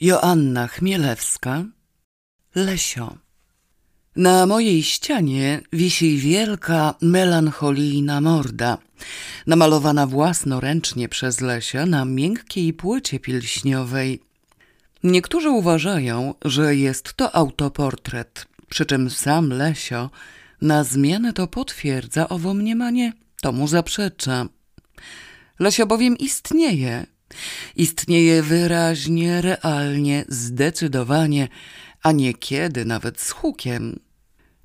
Joanna Chmielewska Lesio Na mojej ścianie wisi wielka, melancholijna morda, namalowana własnoręcznie przez Lesia na miękkiej płycie pilśniowej. Niektórzy uważają, że jest to autoportret, przy czym sam Lesio na zmianę to potwierdza, owo mniemanie to mu zaprzecza. Lesio bowiem istnieje, Istnieje wyraźnie, realnie, zdecydowanie, a niekiedy nawet z hukiem.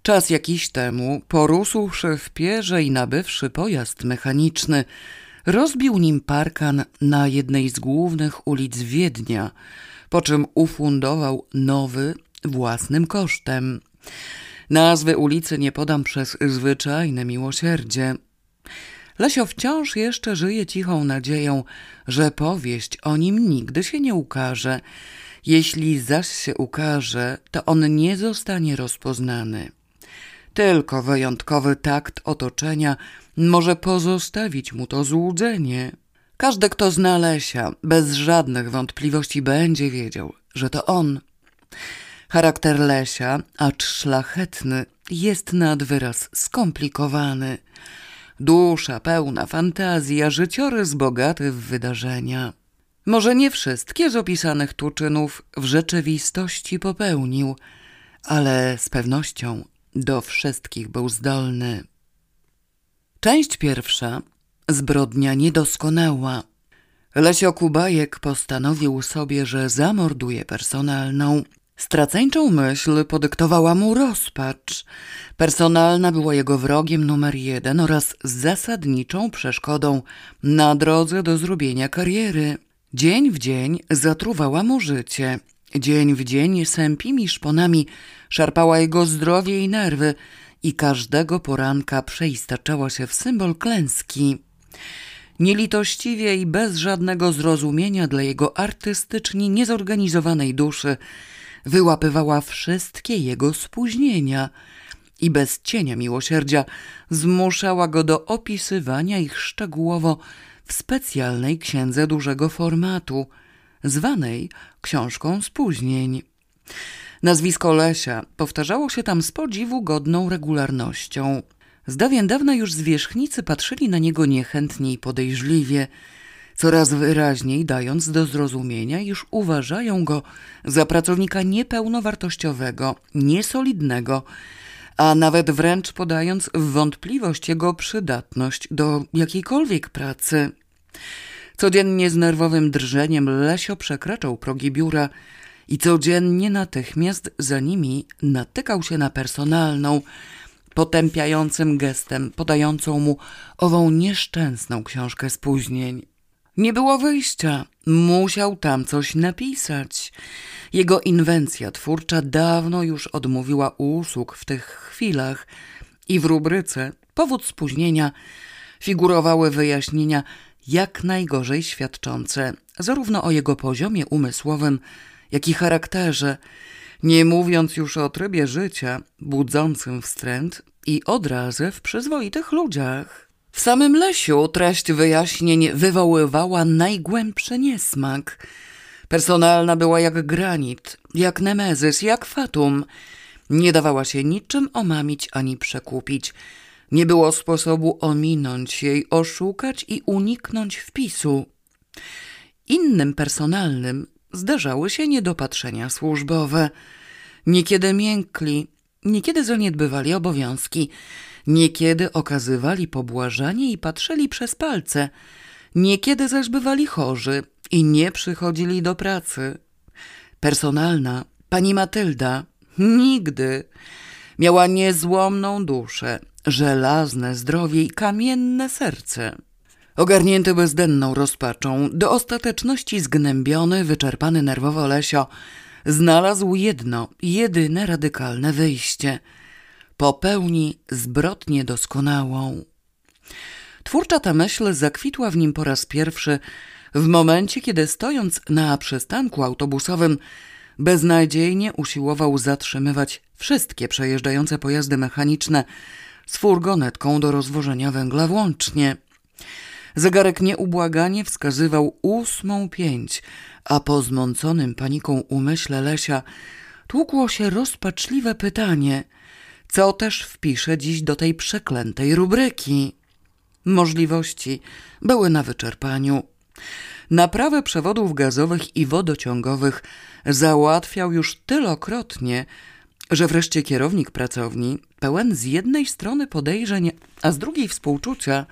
Czas jakiś temu, porósłszy w pierze i nabywszy pojazd mechaniczny, rozbił nim parkan na jednej z głównych ulic Wiednia, po czym ufundował nowy własnym kosztem. Nazwy ulicy nie podam przez zwyczajne miłosierdzie. Lesio wciąż jeszcze żyje cichą nadzieją, że powieść o nim nigdy się nie ukaże. Jeśli zaś się ukaże, to on nie zostanie rozpoznany. Tylko wyjątkowy takt otoczenia może pozostawić mu to złudzenie. Każdy, kto zna Lesia, bez żadnych wątpliwości będzie wiedział, że to on. Charakter Lesia, acz szlachetny, jest nad wyraz skomplikowany. Dusza pełna fantazji, a życiorys bogaty w wydarzenia. Może nie wszystkie z opisanych tu czynów w rzeczywistości popełnił, ale z pewnością do wszystkich był zdolny. Część pierwsza. Zbrodnia niedoskonała. Lesio Kubajek postanowił sobie, że zamorduje personalną, Straceńczą myśl podyktowała mu rozpacz. Personalna była jego wrogiem numer jeden oraz zasadniczą przeszkodą na drodze do zrobienia kariery. Dzień w dzień zatruwała mu życie. Dzień w dzień sępimi szponami szarpała jego zdrowie i nerwy i każdego poranka przeistaczała się w symbol klęski. Nielitościwie i bez żadnego zrozumienia dla jego artystycznie niezorganizowanej duszy wyłapywała wszystkie jego spóźnienia i bez cienia miłosierdzia zmuszała go do opisywania ich szczegółowo w specjalnej księdze dużego formatu, zwanej Książką Spóźnień. Nazwisko Lesia powtarzało się tam z podziwu godną regularnością. Z dawien dawna już zwierzchnicy patrzyli na niego niechętnie i podejrzliwie – coraz wyraźniej dając do zrozumienia, iż uważają go za pracownika niepełnowartościowego, niesolidnego, a nawet wręcz podając w wątpliwość jego przydatność do jakiejkolwiek pracy. Codziennie z nerwowym drżeniem Lesio przekraczał progi biura i codziennie natychmiast za nimi natykał się na personalną, potępiającym gestem podającą mu ową nieszczęsną książkę spóźnień. Nie było wyjścia. Musiał tam coś napisać. Jego inwencja twórcza dawno już odmówiła usług w tych chwilach i w rubryce powód spóźnienia figurowały wyjaśnienia jak najgorzej świadczące zarówno o jego poziomie umysłowym, jak i charakterze, nie mówiąc już o trybie życia budzącym wstręt i odrazę w przyzwoitych ludziach. W samym Lesiu treść wyjaśnień wywoływała najgłębszy niesmak. Personalna była jak granit, jak nemezys, jak fatum. Nie dawała się niczym omamić ani przekupić. Nie było sposobu ominąć jej, oszukać i uniknąć wpisu. Innym personalnym zdarzały się niedopatrzenia służbowe. Niekiedy miękli, niekiedy zaniedbywali obowiązki – Niekiedy okazywali pobłażanie i patrzyli przez palce, niekiedy zaś bywali chorzy i nie przychodzili do pracy. Personalna, pani Matylda, nigdy miała niezłomną duszę, żelazne zdrowie i kamienne serce. Ogarnięty bezdenną rozpaczą, do ostateczności zgnębiony, wyczerpany nerwowo Lesio, znalazł jedno, jedyne radykalne wyjście – popełni zbrodnię doskonałą. Twórcza ta myśl zakwitła w nim po raz pierwszy w momencie, kiedy stojąc na przystanku autobusowym, beznadziejnie usiłował zatrzymywać wszystkie przejeżdżające pojazdy mechaniczne z furgonetką do rozwożenia węgla włącznie. Zegarek nieubłaganie wskazywał ósmą pięć, a po zmąconym paniką umyśle Lesia tłukło się rozpaczliwe pytanie, co też wpisze dziś do tej przeklętej rubryki. Możliwości były na wyczerpaniu. Naprawę przewodów gazowych i wodociągowych załatwiał już tylokrotnie, że wreszcie kierownik pracowni, pełen z jednej strony podejrzeń, a z drugiej współczucia,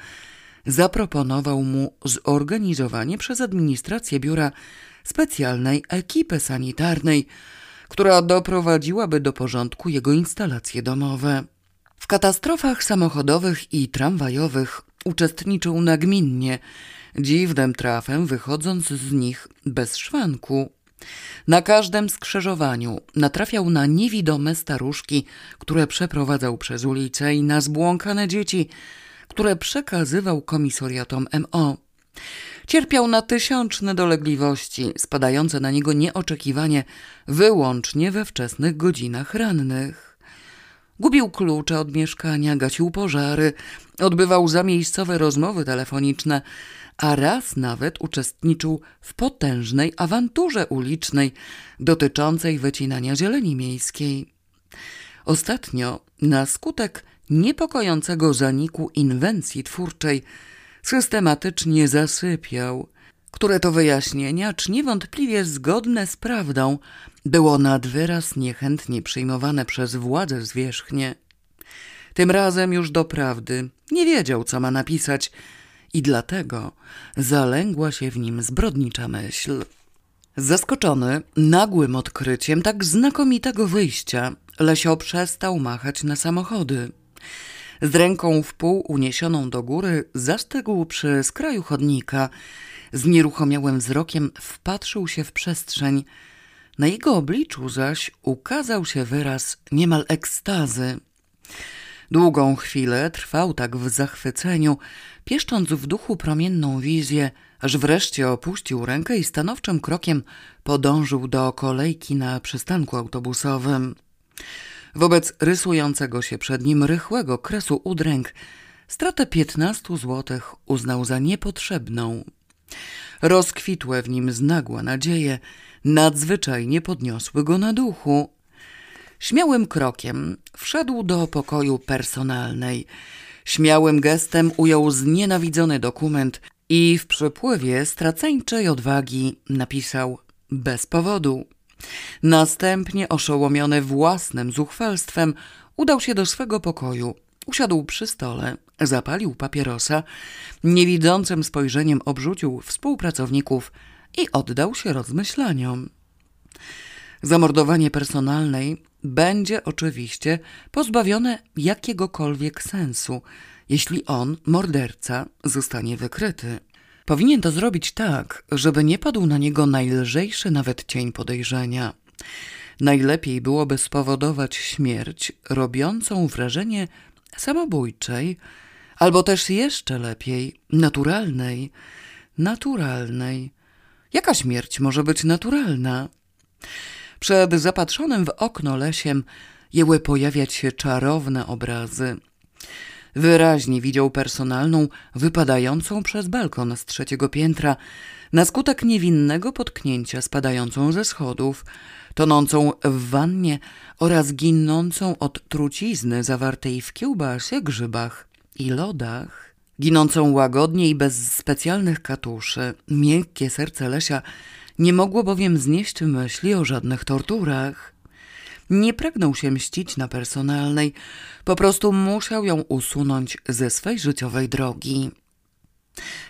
zaproponował mu zorganizowanie przez administrację biura specjalnej ekipy sanitarnej, która doprowadziłaby do porządku jego instalacje domowe. W katastrofach samochodowych i tramwajowych uczestniczył nagminnie, dziwnym trafem wychodząc z nich bez szwanku. Na każdym skrzyżowaniu natrafiał na niewidome staruszki, które przeprowadzał przez ulicę i na zbłąkane dzieci, które przekazywał komisariatom MO. Cierpiał na tysiączne dolegliwości, spadające na niego nieoczekiwanie wyłącznie we wczesnych godzinach rannych. Gubił klucze od mieszkania, gasił pożary, odbywał zamiejscowe rozmowy telefoniczne, a raz nawet uczestniczył w potężnej awanturze ulicznej dotyczącej wycinania zieleni miejskiej. Ostatnio, na skutek niepokojącego zaniku inwencji twórczej, systematycznie zasypiał, które to wyjaśnienia, acz niewątpliwie zgodne z prawdą, było nad wyraz niechętnie przyjmowane przez władze zwierzchnie. Tym razem już doprawdy nie wiedział, co ma napisać i dlatego zalęgła się w nim zbrodnicza myśl. Zaskoczony nagłym odkryciem tak znakomitego wyjścia, Lesio przestał machać na samochody. Z ręką w pół uniesioną do góry zastygł przy skraju chodnika. Z nieruchomiałym wzrokiem wpatrzył się w przestrzeń. Na jego obliczu zaś ukazał się wyraz niemal ekstazy. Długą chwilę trwał tak w zachwyceniu, pieszcząc w duchu promienną wizję, aż wreszcie opuścił rękę i stanowczym krokiem podążył do kolejki na przystanku autobusowym. Wobec rysującego się przed nim rychłego kresu udręk stratę piętnastu złotych uznał za niepotrzebną. Rozkwitłe w nim znagła nadzieje nadzwyczajnie podniosły go na duchu. Śmiałym krokiem wszedł do pokoju personalnej. Śmiałym gestem ujął znienawidzony dokument i w przepływie straceńczej odwagi napisał bez powodu. Następnie, oszołomiony własnym zuchwalstwem, udał się do swego pokoju. Usiadł przy stole, zapalił papierosa, niewidzącym spojrzeniem obrzucił współpracowników i oddał się rozmyślaniom. Zamordowanie personalnej będzie oczywiście pozbawione jakiegokolwiek sensu, jeśli on, morderca, zostanie wykryty. Powinien to zrobić tak, żeby nie padł na niego najlżejszy nawet cień podejrzenia. Najlepiej byłoby spowodować śmierć robiącą wrażenie samobójczej, albo też jeszcze lepiej naturalnej. Naturalnej. Jaka śmierć może być naturalna? Przed zapatrzonym w okno lesiem jęły pojawiać się czarowne obrazy. Wyraźnie widział personalną wypadającą przez balkon z trzeciego piętra na skutek niewinnego potknięcia spadającą ze schodów, tonącą w wannie oraz ginącą od trucizny zawartej w kiełbasie, grzybach i lodach. Ginącą łagodnie i bez specjalnych katuszy, miękkie serce Lesia nie mogło bowiem znieść myśli o żadnych torturach. Nie pragnął się mścić na personalnej, po prostu musiał ją usunąć ze swej życiowej drogi.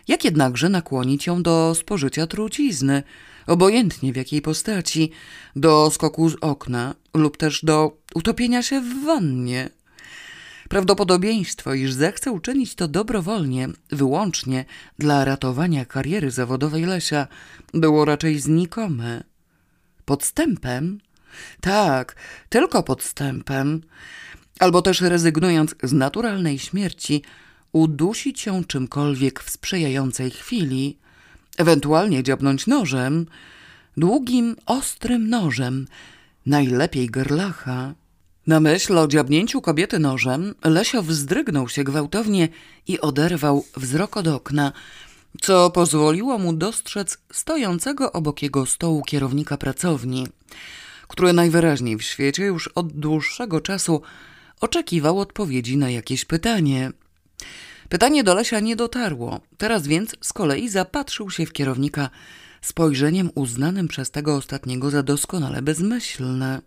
Jak jednakże nakłonić ją do spożycia trucizny, obojętnie w jakiej postaci, do skoku z okna lub też do utopienia się w wannie? Prawdopodobieństwo, iż zechce uczynić to dobrowolnie, wyłącznie dla ratowania kariery zawodowej Lesia, było raczej znikome. Podstępem? Tak, tylko podstępem. Albo też rezygnując z naturalnej śmierci, udusić ją czymkolwiek w sprzyjającej chwili, ewentualnie dziabnąć nożem, długim, ostrym nożem, najlepiej gerlacha. Na myśl o dziabnięciu kobiety nożem, Lesio wzdrygnął się gwałtownie i oderwał wzrok od okna, co pozwoliło mu dostrzec stojącego obok jego stołu kierownika pracowni, który najwyraźniej w świecie już od dłuższego czasu oczekiwał odpowiedzi na jakieś pytanie. Pytanie do Lesia nie dotarło, teraz więc z kolei zapatrzył się w kierownika spojrzeniem uznanym przez tego ostatniego za doskonale bezmyślne.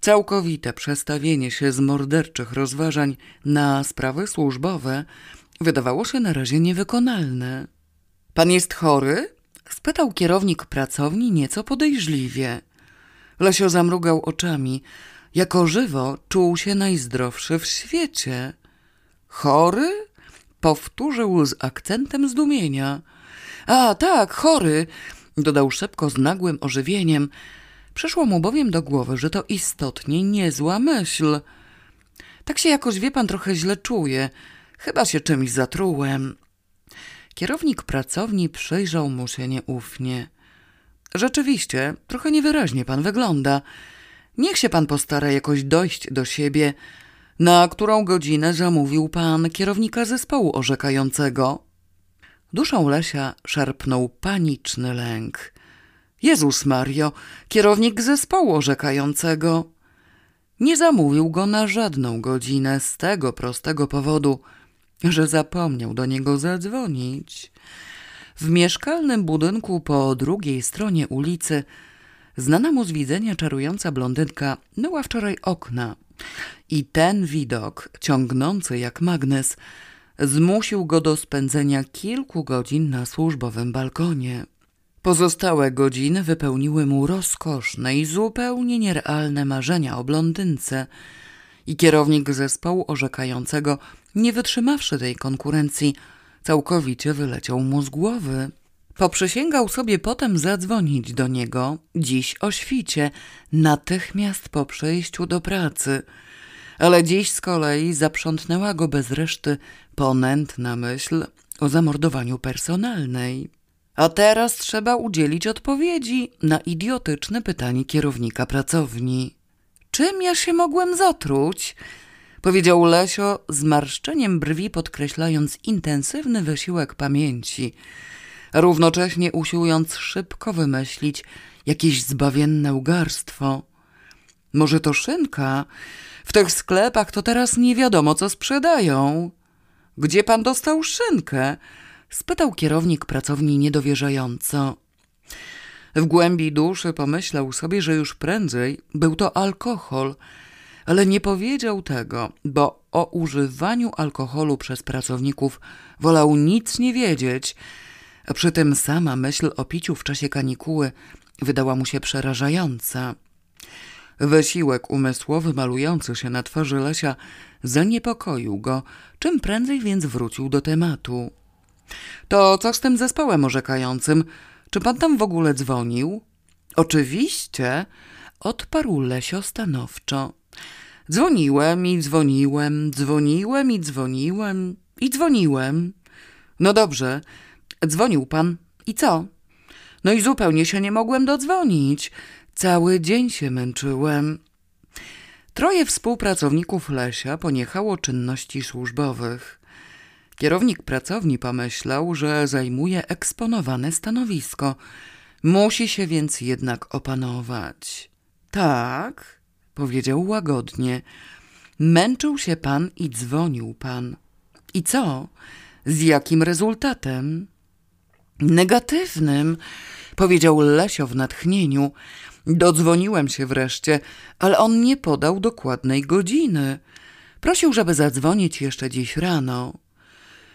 Całkowite przestawienie się z morderczych rozważań na sprawy służbowe wydawało się na razie niewykonalne. Pan jest chory? spytał kierownik pracowni nieco podejrzliwie. Lesio zamrugał oczami. Jako żywo czuł się najzdrowszy w świecie. Chory? Powtórzył z akcentem zdumienia. A, tak, chory, dodał szybko z nagłym ożywieniem. Przyszło mu bowiem do głowy, że to istotnie niezła myśl. Tak się jakoś, wie pan, trochę źle czuje. Chyba się czymś zatrułem. Kierownik pracowni przyjrzał mu się nieufnie. Rzeczywiście, trochę niewyraźnie pan wygląda. Niech się pan postara jakoś dojść do siebie. Na którą godzinę zamówił pan kierownika zespołu orzekającego? Duszą Lesia szarpnął paniczny lęk. Jezus Mario, kierownik zespołu orzekającego. Nie zamówił go na żadną godzinę z tego prostego powodu, że zapomniał do niego zadzwonić. W mieszkalnym budynku po drugiej stronie ulicy znana mu z widzenia czarująca blondynka myła wczoraj okna i ten widok, ciągnący jak magnes, zmusił go do spędzenia kilku godzin na służbowym balkonie. Pozostałe godziny wypełniły mu rozkoszne i zupełnie nierealne marzenia o blondynce i kierownik zespołu orzekającego, nie wytrzymawszy tej konkurencji, całkowicie wyleciał mu z głowy. Poprzysięgał sobie potem zadzwonić do niego dziś o świcie, natychmiast po przejściu do pracy. Ale dziś z kolei zaprzątnęła go bez reszty ponętna myśl o zamordowaniu personalnej. A teraz trzeba udzielić odpowiedzi na idiotyczne pytanie kierownika pracowni. Czym ja się mogłem zatruć? Powiedział Lesio, zmarszczeniem brwi podkreślając intensywny wysiłek pamięci, równocześnie usiłując szybko wymyślić jakieś zbawienne ugarstwo. Może to szynka? W tych sklepach to teraz nie wiadomo, co sprzedają. Gdzie pan dostał szynkę? spytał kierownik pracowni niedowierzająco. W głębi duszy pomyślał sobie, że już prędzej był to alkohol, ale nie powiedział tego, bo o używaniu alkoholu przez pracowników wolał nic nie wiedzieć, a przy tym sama myśl o piciu w czasie kanikuły wydała mu się przerażająca. Wysiłek umysłowy malujący się na twarzy Lesia zaniepokoił go, czym prędzej więc wrócił do tematu. To co z tym zespołem orzekającym? Czy pan tam w ogóle dzwonił? Oczywiście, odparł Lesio stanowczo. Dzwoniłem i dzwoniłem, dzwoniłem i dzwoniłem i dzwoniłem. No dobrze, dzwonił pan i co? No i zupełnie się nie mogłem dodzwonić. Cały dzień się męczyłem. Troje współpracowników Lesia poniechało czynności służbowych. Kierownik pracowni pomyślał, że zajmuje eksponowane stanowisko. Musi się więc jednak opanować. Tak, powiedział łagodnie. Męczył się pan i dzwonił pan. I co? Z jakim rezultatem? Negatywnym, powiedział Lesio w natchnieniu. Dodzwoniłem się wreszcie, ale on nie podał dokładnej godziny. Prosił, żeby zadzwonić jeszcze dziś rano.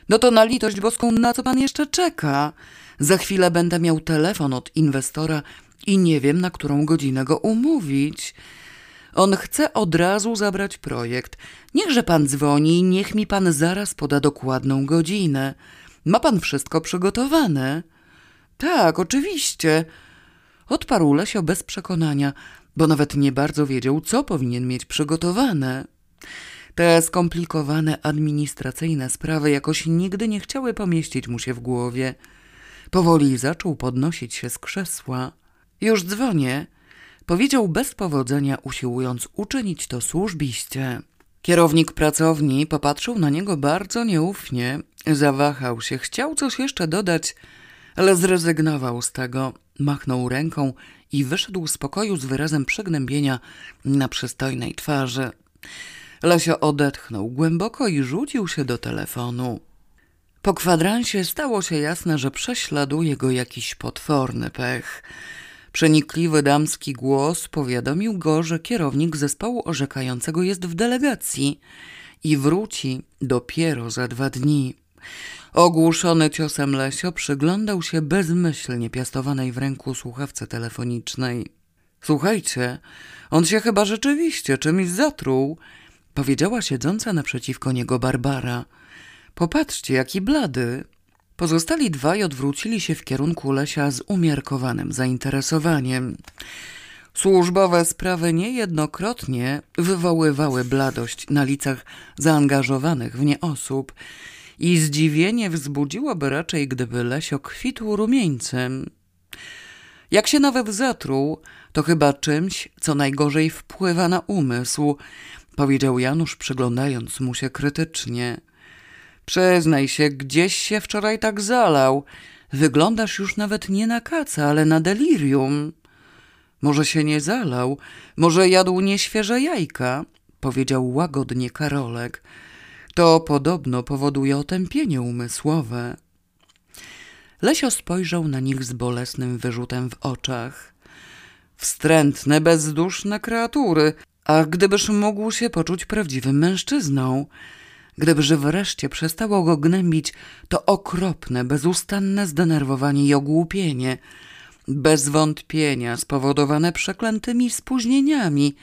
No to na litość boską, na co pan jeszcze czeka? Za chwilę będę miał telefon od inwestora i nie wiem, na którą godzinę go umówić. On chce od razu zabrać projekt. Niechże pan dzwoni niech mi pan zaraz poda dokładną godzinę. Ma pan wszystko przygotowane? Tak, oczywiście. Odparł Lesio bez przekonania, bo nawet nie bardzo wiedział, co powinien mieć przygotowane. Te skomplikowane administracyjne sprawy jakoś nigdy nie chciały pomieścić mu się w głowie. Powoli zaczął podnosić się z krzesła. Już dzwonię. Powiedział bez powodzenia, usiłując uczynić to służbiście. Kierownik pracowni popatrzył na niego bardzo nieufnie, zawahał się, chciał coś jeszcze dodać, ale zrezygnował z tego, machnął ręką i wyszedł z pokoju z wyrazem przygnębienia na przystojnej twarzy. Lesio odetchnął głęboko i rzucił się do telefonu. Po kwadransie stało się jasne, że prześladuje go jakiś potworny pech. Przenikliwy damski głos powiadomił go, że kierownik zespołu orzekającego jest w delegacji i wróci dopiero za dwa dni. Ogłuszony ciosem Lesio przyglądał się bezmyślnie piastowanej w ręku słuchawce telefonicznej. Słuchajcie, on się chyba rzeczywiście czymś zatruł, powiedziała siedząca naprzeciwko niego Barbara. Popatrzcie, jaki blady. Pozostali dwaj odwrócili się w kierunku Lesia z umiarkowanym zainteresowaniem. Służbowe sprawy niejednokrotnie wywoływały bladość na licach zaangażowanych w nie osób i zdziwienie wzbudziłoby raczej, gdyby Lesio kwitł rumieńcem. Jak się nawet zatruł, to chyba czymś, co najgorzej wpływa na umysł, powiedział Janusz, przyglądając mu się krytycznie. Przyznaj się, gdzieś się wczoraj tak zalał. Wyglądasz już nawet nie na kaca, ale na delirium. Może się nie zalał, może jadł nieświeże jajka, powiedział łagodnie Karolek. To podobno powoduje otępienie umysłowe. Lesio spojrzał na nich z bolesnym wyrzutem w oczach. Wstrętne, bezduszne kreatury, a gdybyż mógł się poczuć prawdziwym mężczyzną, gdybyż wreszcie przestało go gnębić to okropne, bezustanne zdenerwowanie i ogłupienie, bez wątpienia spowodowane przeklętymi spóźnieniami,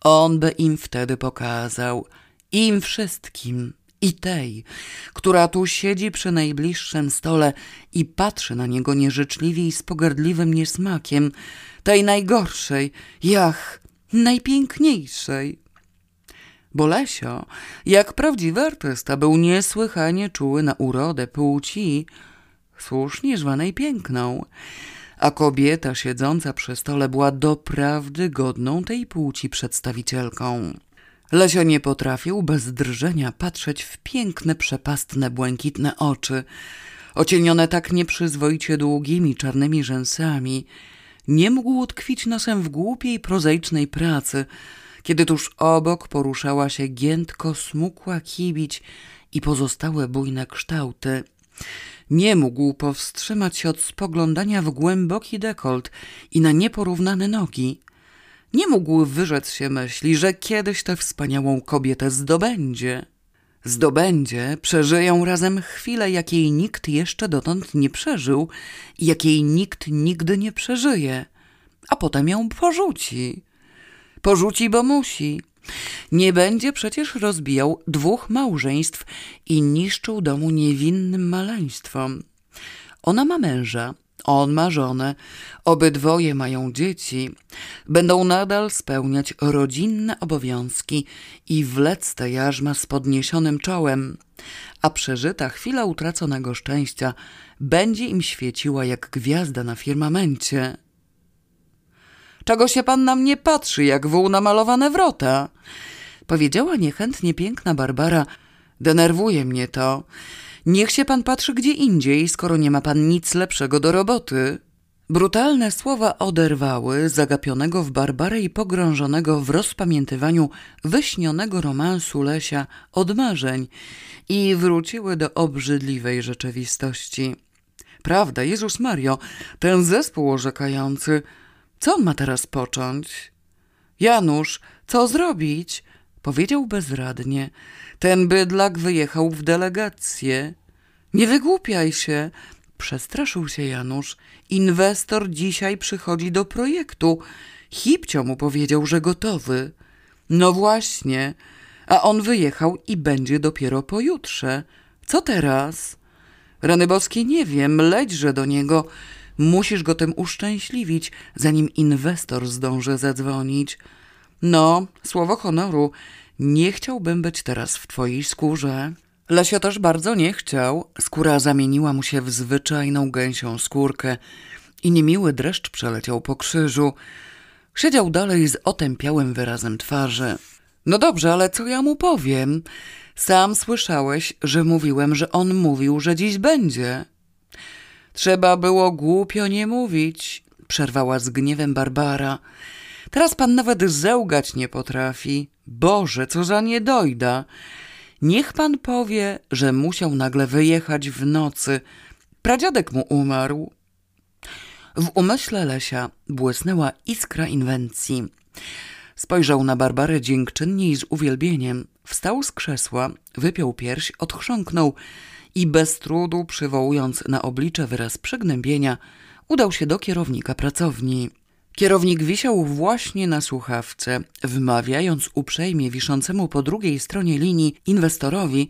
on by im wtedy pokazał, im wszystkim, i tej, która tu siedzi przy najbliższym stole i patrzy na niego nieżyczliwie i z pogardliwym niesmakiem, tej najgorszej, jach, najpiękniejszej. Bolesio, jak prawdziwy artysta, był niesłychanie czuły na urodę płci, słusznie zwanej piękną, a kobieta siedząca przy stole była doprawdy godną tej płci przedstawicielką. Lesio nie potrafił bez drżenia patrzeć w piękne, przepastne, błękitne oczy, ocienione tak nieprzyzwoicie długimi, czarnymi rzęsami. Nie mógł utkwić nosem w głupiej, prozaicznej pracy, kiedy tuż obok poruszała się giętko smukła kibić i pozostałe bujne kształty. Nie mógł powstrzymać się od spoglądania w głęboki dekolt i na nieporównane nogi. Nie mógł wyrzec się myśli, że kiedyś tę wspaniałą kobietę zdobędzie. Zdobędzie, przeżyją razem chwilę, jakiej nikt jeszcze dotąd nie przeżył i jakiej nikt nigdy nie przeżyje, a potem ją porzuci. Porzuci, bo musi. Nie będzie przecież rozbijał dwóch małżeństw i niszczył domu niewinnym maleństwom. Ona ma męża, on ma żonę, obydwoje mają dzieci, będą nadal spełniać rodzinne obowiązki i wlec te jarzma z podniesionym czołem, a przeżyta chwila utraconego szczęścia będzie im świeciła jak gwiazda na firmamencie. Czego się pan na mnie patrzy, jak wół na malowane wrota? Powiedziała niechętnie piękna Barbara. Denerwuje mnie to. Niech się pan patrzy gdzie indziej, skoro nie ma pan nic lepszego do roboty. Brutalne słowa oderwały zagapionego w Barbarę i pogrążonego w rozpamiętywaniu wyśnionego romansu Lesia od marzeń i wróciły do obrzydliwej rzeczywistości. Prawda, Jezus Mario, ten zespół orzekający, co on ma teraz począć? Janusz, co zrobić? Powiedział bezradnie. Ten bydlak wyjechał w delegację. Nie wygłupiaj się, przestraszył się Janusz. Inwestor dzisiaj przychodzi do projektu. Hipcio mu powiedział, że gotowy. No właśnie, a on wyjechał i będzie dopiero pojutrze. Co teraz? Rany boskie nie wiem, lećże do niego. Musisz go tym uszczęśliwić, zanim inwestor zdąży zadzwonić. No, słowo honoru, nie chciałbym być teraz w twojej skórze. Lesio też bardzo nie chciał. Skóra zamieniła mu się w zwyczajną gęsią skórkę i niemiły dreszcz przeleciał po krzyżu. Siedział dalej z otępiałym wyrazem twarzy. No dobrze, ale co ja mu powiem? Sam słyszałeś, że mówiłem, że on mówił, że dziś będzie. Trzeba było głupio nie mówić, przerwała z gniewem Barbara. Teraz pan nawet zełgać nie potrafi. Boże, co za niedojda. Niech pan powie, że musiał nagle wyjechać w nocy. Pradziadek mu umarł. W umyśle Lesia błysnęła iskra inwencji. Spojrzał na Barbarę dziękczynnie i z uwielbieniem. Wstał z krzesła, wypiął pierś, odchrząknął i bez trudu, przywołując na oblicze wyraz przygnębienia, udał się do kierownika pracowni. Kierownik wisiał właśnie na słuchawce, wmawiając uprzejmie wiszącemu po drugiej stronie linii inwestorowi,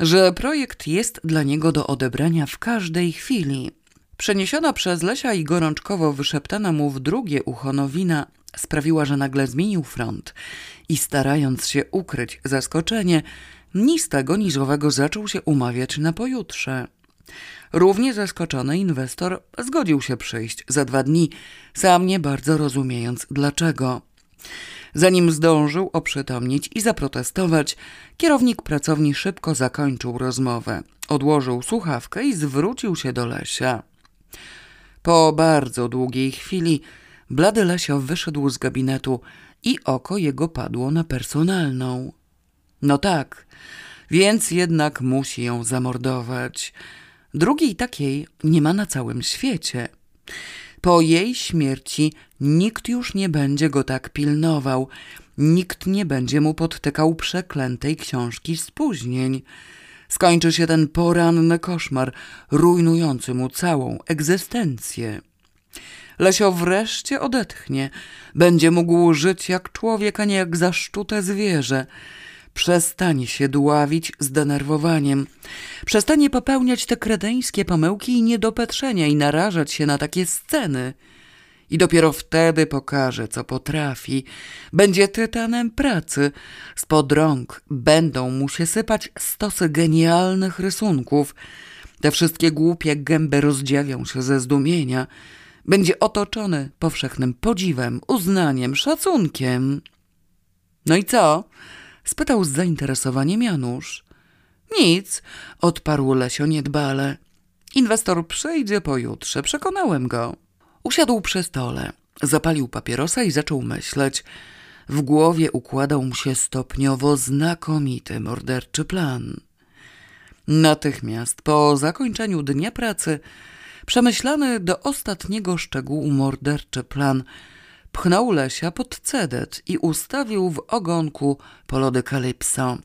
że projekt jest dla niego do odebrania w każdej chwili. Przeniesiona przez Lesia i gorączkowo wyszeptana mu w drugie ucho nowina sprawiła, że nagle zmienił front i starając się ukryć zaskoczenie, ni z tego ni zaczął się umawiać na pojutrze. Równie zaskoczony inwestor zgodził się przyjść za dwa dni, sam nie bardzo rozumiejąc dlaczego. Zanim zdążył oprzytomnieć i zaprotestować, kierownik pracowni szybko zakończył rozmowę. Odłożył słuchawkę i zwrócił się do Lesia. Po bardzo długiej chwili blady Lesio wyszedł z gabinetu i oko jego padło na personalną. No tak, więc jednak musi ją zamordować. Drugiej takiej nie ma na całym świecie. Po jej śmierci nikt już nie będzie go tak pilnował, nikt nie będzie mu podtykał przeklętej książki spóźnień. Skończy się ten poranny koszmar, rujnujący mu całą egzystencję. Lesio wreszcie odetchnie, będzie mógł żyć jak człowiek, a nie jak zaszczute zwierzę. Przestanie się dławić zdenerwowaniem. Przestanie popełniać te kredeńskie pomyłki i niedopatrzenia i narażać się na takie sceny. I dopiero wtedy pokaże, co potrafi. Będzie tytanem pracy. Spod rąk będą mu się sypać stosy genialnych rysunków. Te wszystkie głupie gęby rozdziawią się ze zdumienia. Będzie otoczony powszechnym podziwem, uznaniem, szacunkiem. No i co? Spytał z zainteresowaniem Janusz. Nic, odparł Lesio niedbale. Inwestor przyjdzie pojutrze, przekonałem go. Usiadł przy stole, zapalił papierosa i zaczął myśleć. W głowie układał mu się stopniowo znakomity morderczy plan. Natychmiast po zakończeniu dnia pracy przemyślany do ostatniego szczegółu morderczy plan pchnął Lesia pod cedet i ustawił w ogonku po lody Kalypso.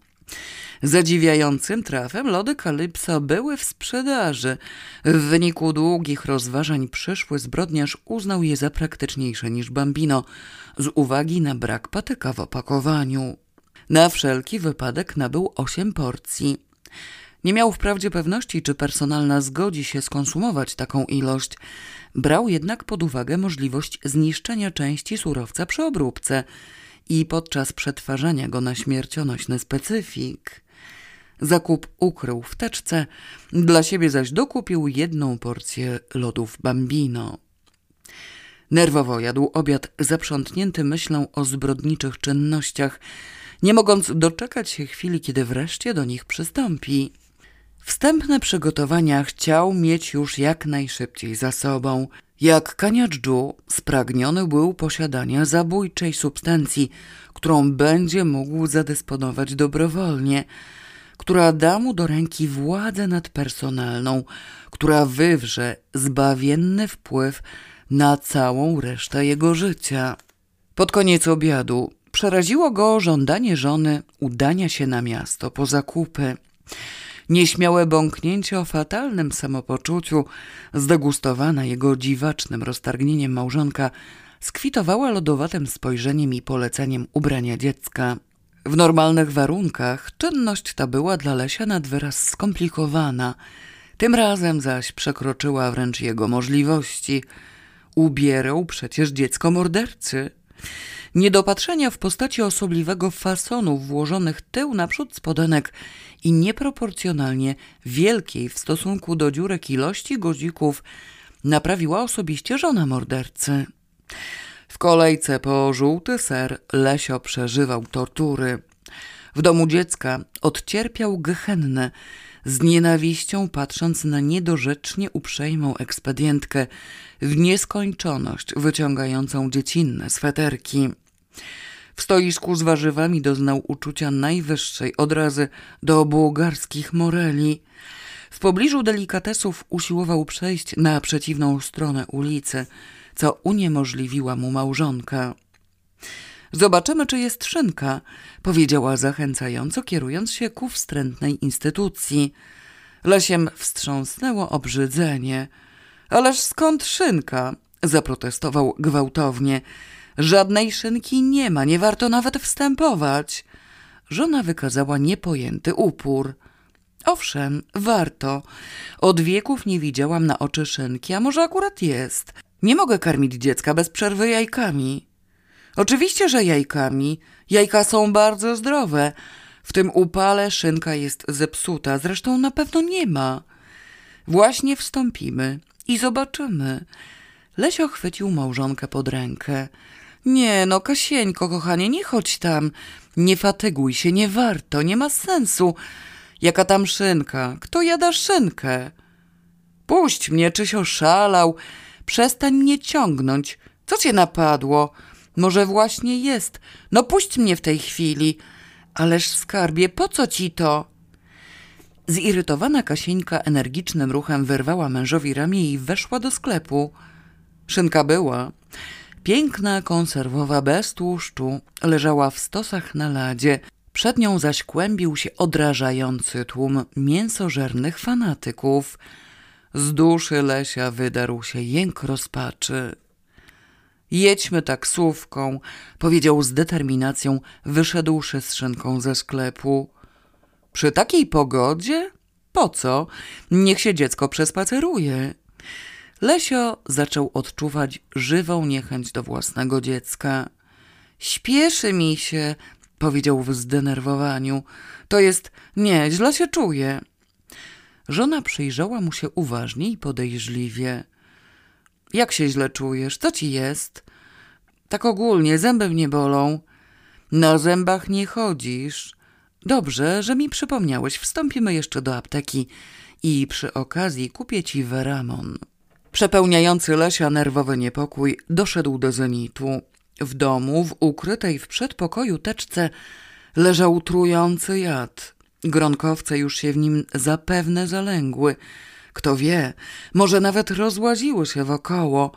Zadziwiającym trafem lody Kalypso były w sprzedaży. W wyniku długich rozważań przyszły zbrodniarz uznał je za praktyczniejsze niż Bambino z uwagi na brak patyka w opakowaniu. Na wszelki wypadek nabył osiem porcji. Nie miał wprawdzie pewności, czy personalna zgodzi się skonsumować taką ilość. Brał jednak pod uwagę możliwość zniszczenia części surowca przy obróbce i podczas przetwarzania go na śmiercionośny specyfik. Zakup ukrył w teczce, dla siebie zaś dokupił jedną porcję lodów Bambino. Nerwowo jadł obiad zaprzątnięty myślą o zbrodniczych czynnościach, nie mogąc doczekać się chwili, kiedy wreszcie do nich przystąpi. Wstępne przygotowania chciał mieć już jak najszybciej za sobą. Jak Kaniadżu spragniony był posiadania zabójczej substancji, którą będzie mógł zadysponować dobrowolnie, która da mu do ręki władzę nadpersonalną, która wywrze zbawienny wpływ na całą resztę jego życia. Pod koniec obiadu przeraziło go żądanie żony udania się na miasto po zakupy. Nieśmiałe bąknięcie o fatalnym samopoczuciu, zdegustowana jego dziwacznym roztargnieniem małżonka, skwitowała lodowatym spojrzeniem i poleceniem ubrania dziecka. W normalnych warunkach czynność ta była dla Lesia nad wyraz skomplikowana, tym razem zaś przekroczyła wręcz jego możliwości. Ubierał przecież dziecko mordercy. Niedopatrzenia w postaci osobliwego fasonu włożonych tył naprzód spodenek i nieproporcjonalnie wielkiej w stosunku do dziurek ilości godzików naprawiła osobiście żona mordercy. W kolejce po żółty ser Lesio przeżywał tortury. W domu dziecka odcierpiał gehennę, z nienawiścią patrząc na niedorzecznie uprzejmą ekspedientkę w nieskończoność wyciągającą dziecinne sweterki. W stoisku z warzywami doznał uczucia najwyższej odrazy do bułgarskich moreli. W pobliżu delikatesów usiłował przejść na przeciwną stronę ulicy, co uniemożliwiła mu małżonka. Zobaczymy, czy jest szynka, powiedziała zachęcająco, kierując się ku wstrętnej instytucji. Lesiem wstrząsnęło obrzydzenie. Ależ skąd szynka? zaprotestował gwałtownie. Żadnej szynki nie ma, nie warto nawet wstępować. Żona wykazała niepojęty upór. Owszem, warto. Od wieków nie widziałam na oczy szynki, a może akurat jest. Nie mogę karmić dziecka bez przerwy jajkami. Oczywiście, że jajkami. Jajka są bardzo zdrowe. W tym upale szynka jest zepsuta, zresztą na pewno nie ma. Właśnie wstąpimy i zobaczymy. Lesio chwycił małżonkę pod rękę. Nie no, Kasieńko, kochanie, nie chodź tam. Nie fatyguj się, nie warto, nie ma sensu. Jaka tam szynka? Kto jada szynkę? Puść mnie, czyś oszalał. Przestań mnie ciągnąć. Co cię napadło? Może właśnie jest. No puść mnie w tej chwili. Ależ skarbie, po co ci to? Zirytowana Kasieńka energicznym ruchem wyrwała mężowi ramię i weszła do sklepu. Szynka była. Piękna, konserwowa, bez tłuszczu, leżała w stosach na ladzie. Przed nią zaś kłębił się odrażający tłum mięsożernych fanatyków. Z duszy Lesia wydarł się jęk rozpaczy. Jedźmy taksówką, powiedział z determinacją, wyszedłszy z szynką ze sklepu. Przy takiej pogodzie? Po co? Niech się dziecko przespaceruje. Lesio zaczął odczuwać żywą niechęć do własnego dziecka. Śpieszy mi się, powiedział w zdenerwowaniu. To jest, nie, źle się czuję. Żona przyjrzała mu się uważnie i podejrzliwie. Jak się źle czujesz? Co ci jest? Tak ogólnie, zęby mnie bolą. Na zębach nie chodzisz. Dobrze, że mi przypomniałeś. Wstąpimy jeszcze do apteki i przy okazji kupię ci Veramon. Przepełniający Lesia nerwowy niepokój doszedł do zenitu. W domu, w ukrytej w przedpokoju teczce leżał trujący jad. Gronkowce już się w nim zapewne zalęgły. Kto wie, może nawet rozłaziły się wokoło,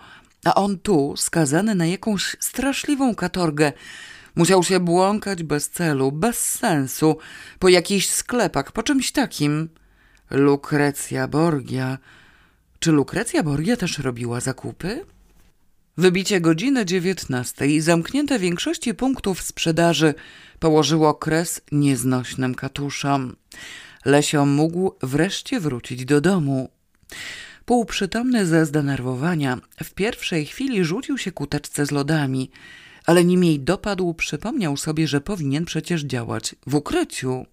a on tu, skazany na jakąś straszliwą katorgę, musiał się błąkać bez celu, bez sensu, po jakichś sklepach, po czymś takim. Lukrecja Borgia. Czy Lukrecja Borgia też robiła zakupy? Wybicie godziny dziewiętnastej i zamknięte większości punktów sprzedaży położyło kres nieznośnym katuszom. Lesio mógł wreszcie wrócić do domu. Półprzytomny ze zdenerwowania, w pierwszej chwili rzucił się ku teczce z lodami, ale nim jej dopadł, przypomniał sobie, że powinien przecież działać w ukryciu.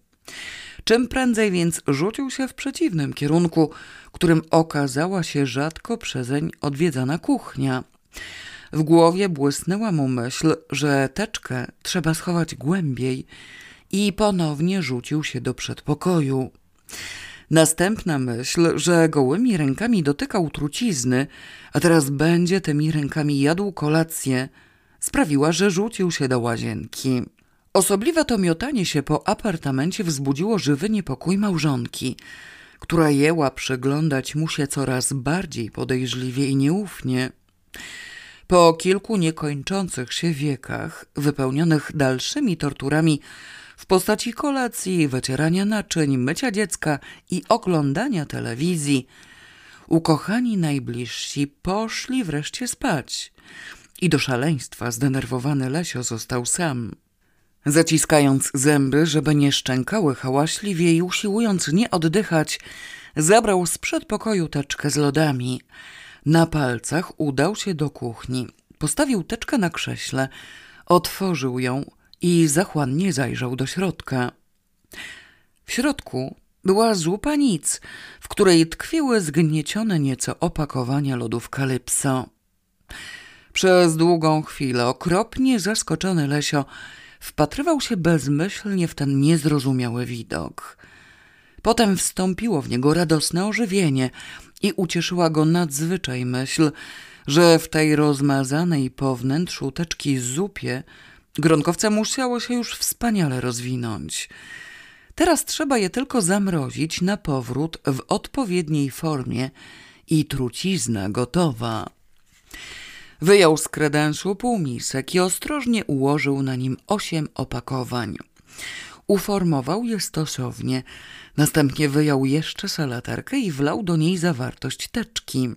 Czym prędzej więc rzucił się w przeciwnym kierunku, którym okazała się rzadko przezeń odwiedzana kuchnia. W głowie błysnęła mu myśl, że teczkę trzeba schować głębiej i ponownie rzucił się do przedpokoju. Następna myśl, że gołymi rękami dotykał trucizny, a teraz będzie tymi rękami jadł kolację, sprawiła, że rzucił się do łazienki. Osobliwe to miotanie się po apartamencie wzbudziło żywy niepokój małżonki, która jęła przyglądać mu się coraz bardziej podejrzliwie i nieufnie. Po kilku niekończących się wiekach, wypełnionych dalszymi torturami w postaci kolacji, wycierania naczyń, mycia dziecka i oglądania telewizji, ukochani najbliżsi poszli wreszcie spać i do szaleństwa zdenerwowany Lesio został sam. Zaciskając zęby, żeby nie szczękały hałaśliwie i usiłując nie oddychać, zabrał z przedpokoju teczkę z lodami. Na palcach udał się do kuchni. Postawił teczkę na krześle, otworzył ją i zachłannie zajrzał do środka. W środku była zupa nic, w której tkwiły zgniecione nieco opakowania lodów kalypso. Przez długą chwilę, okropnie zaskoczony Lesio, wpatrywał się bezmyślnie w ten niezrozumiały widok. Potem wstąpiło w niego radosne ożywienie i ucieszyła go nadzwyczaj myśl, że w tej rozmazanej po wnętrzu teczki zupie gronkowce musiało się już wspaniale rozwinąć. Teraz trzeba je tylko zamrozić na powrót w odpowiedniej formie i trucizna gotowa. Wyjął z kredenszu półmisek i ostrożnie ułożył na nim osiem opakowań. Uformował je stosownie, następnie wyjął jeszcze salaterkę i wlał do niej zawartość teczki.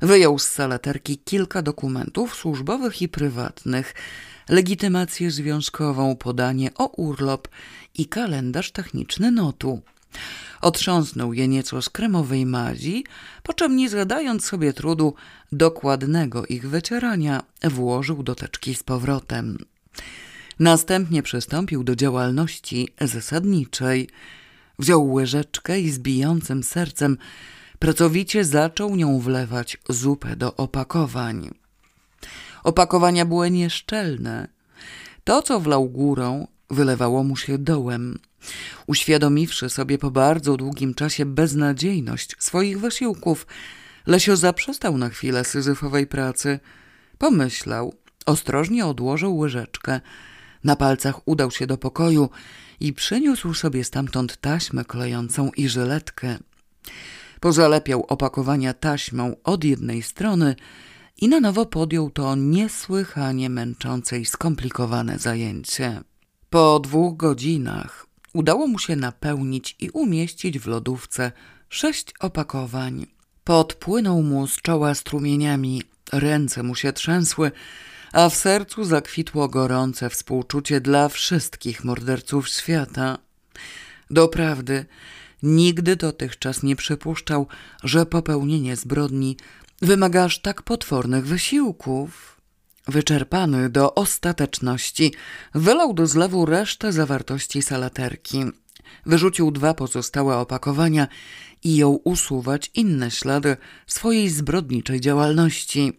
Wyjął z salaterki kilka dokumentów służbowych i prywatnych, legitymację związkową, podanie o urlop i kalendarz techniczny notu. Otrząsnął je nieco z kremowej mazi, po czym nie zadając sobie trudu dokładnego ich wycierania, włożył do teczki z powrotem. Następnie przystąpił do działalności zasadniczej. Wziął łyżeczkę i z bijącym sercem pracowicie zaczął nią wlewać zupę do opakowań. Opakowania były nieszczelne. To, co wlał górą, wylewało mu się dołem. Uświadomiwszy sobie po bardzo długim czasie beznadziejność swoich wysiłków, Lesio zaprzestał na chwilę syzyfowej pracy. Pomyślał, ostrożnie odłożył łyżeczkę. Na palcach udał się do pokoju i przyniósł sobie stamtąd taśmę klejącą i żyletkę. Pozalepiał opakowania taśmą od jednej strony i na nowo podjął to niesłychanie męczące i skomplikowane zajęcie. Po dwóch godzinach udało mu się napełnić i umieścić w lodówce sześć opakowań. Podpłynął mu z czoła strumieniami, ręce mu się trzęsły, a w sercu zakwitło gorące współczucie dla wszystkich morderców świata. Doprawdy, nigdy dotychczas nie przypuszczał, że popełnienie zbrodni wymaga aż tak potwornych wysiłków. Wyczerpany do ostateczności, wylał do zlewu resztę zawartości salaterki. Wyrzucił dwa pozostałe opakowania i jął usuwać inne ślady swojej zbrodniczej działalności.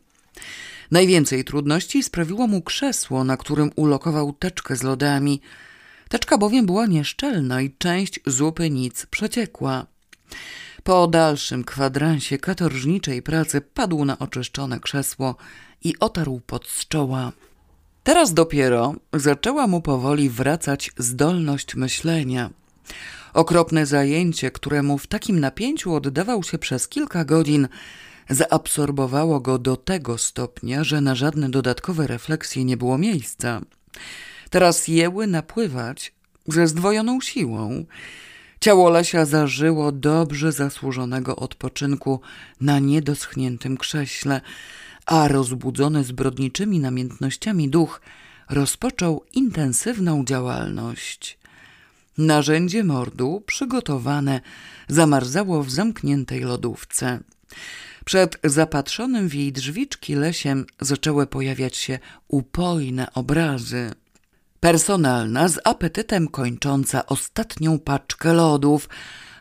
Najwięcej trudności sprawiło mu krzesło, na którym ulokował teczkę z lodami. Teczka bowiem była nieszczelna i część zupy nic przeciekła. Po dalszym kwadransie katorżniczej pracy padł na oczyszczone krzesło i otarł pod z czoła. Teraz dopiero zaczęła mu powoli wracać zdolność myślenia. Okropne zajęcie, któremu w takim napięciu oddawał się przez kilka godzin, zaabsorbowało go do tego stopnia, że na żadne dodatkowe refleksje nie było miejsca. Teraz jęły napływać ze zdwojoną siłą. Ciało Lesia zażyło dobrze zasłużonego odpoczynku na niedoschniętym krześle, a rozbudzony zbrodniczymi namiętnościami duch rozpoczął intensywną działalność. Narzędzie mordu, przygotowane, zamarzało w zamkniętej lodówce. Przed zapatrzonym w jej drzwiczki lesiem zaczęły pojawiać się upojne obrazy. Personalna, z apetytem kończąca ostatnią paczkę lodów,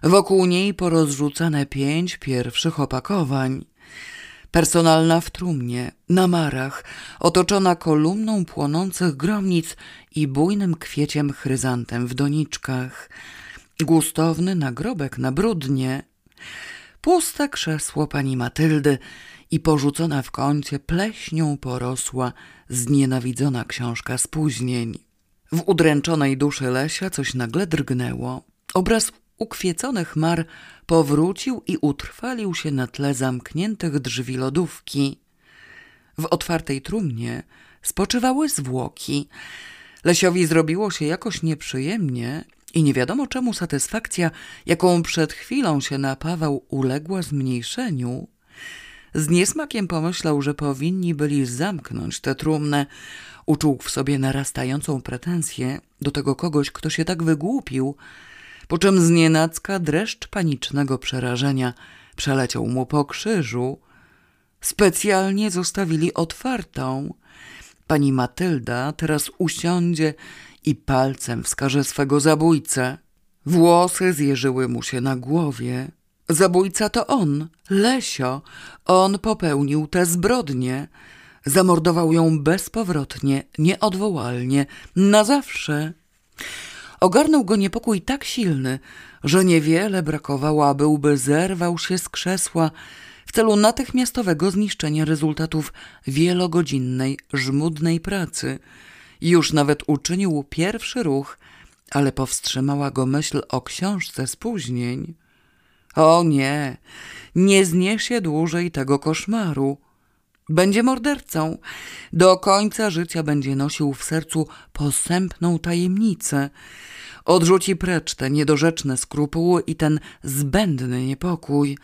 wokół niej porozrzucane pięć pierwszych opakowań. Personalna w trumnie, na marach, otoczona kolumną płonących gromnic i bujnym kwieciem chryzantem w doniczkach. Gustowny nagrobek na brudnie. Puste krzesło pani Matyldy i porzucona w kącie pleśnią porosła znienawidzona książka spóźnień. W udręczonej duszy Lesia coś nagle drgnęło. Obraz ukwieconych mar powrócił i utrwalił się na tle zamkniętych drzwi lodówki. W otwartej trumnie spoczywały zwłoki. Lesiowi zrobiło się jakoś nieprzyjemnie i nie wiadomo czemu satysfakcja, jaką przed chwilą się napawał, uległa zmniejszeniu. Z niesmakiem pomyślał, że powinni byli zamknąć tę trumnę. Uczuł w sobie narastającą pretensję do tego kogoś, kto się tak wygłupił, po czym znienacka dreszcz panicznego przerażenia przeleciał mu po krzyżu. Specjalnie zostawili otwartą. Pani Matylda teraz usiądzie i palcem wskaże swego zabójcę. Włosy zjeżyły mu się na głowie. Zabójca to on, Lesio. On popełnił tę zbrodnię. Zamordował ją bezpowrotnie, nieodwołalnie, na zawsze. Ogarnął go niepokój tak silny, że niewiele brakowało, a byłby zerwał się z krzesła w celu natychmiastowego zniszczenia rezultatów wielogodzinnej, żmudnej pracy. Już nawet uczynił pierwszy ruch, ale powstrzymała go myśl o książce spóźnień. O nie, nie zniesie dłużej tego koszmaru. Będzie mordercą. Do końca życia będzie nosił w sercu posępną tajemnicę. Odrzuci precz te niedorzeczne skrupuły i ten zbędny niepokój.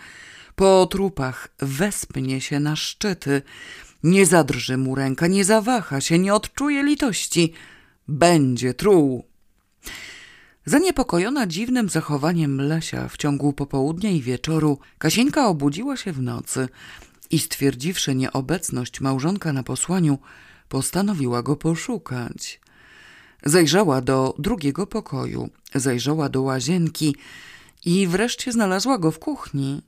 Po trupach wespnie się na szczyty. Nie zadrży mu ręka, nie zawaha się, nie odczuje litości. Będzie truł. Zaniepokojona dziwnym zachowaniem Lesia w ciągu popołudnia i wieczoru, Kasieńka obudziła się w nocy i stwierdziwszy nieobecność małżonka na posłaniu, postanowiła go poszukać. Zajrzała do drugiego pokoju, zajrzała do łazienki i wreszcie znalazła go w kuchni.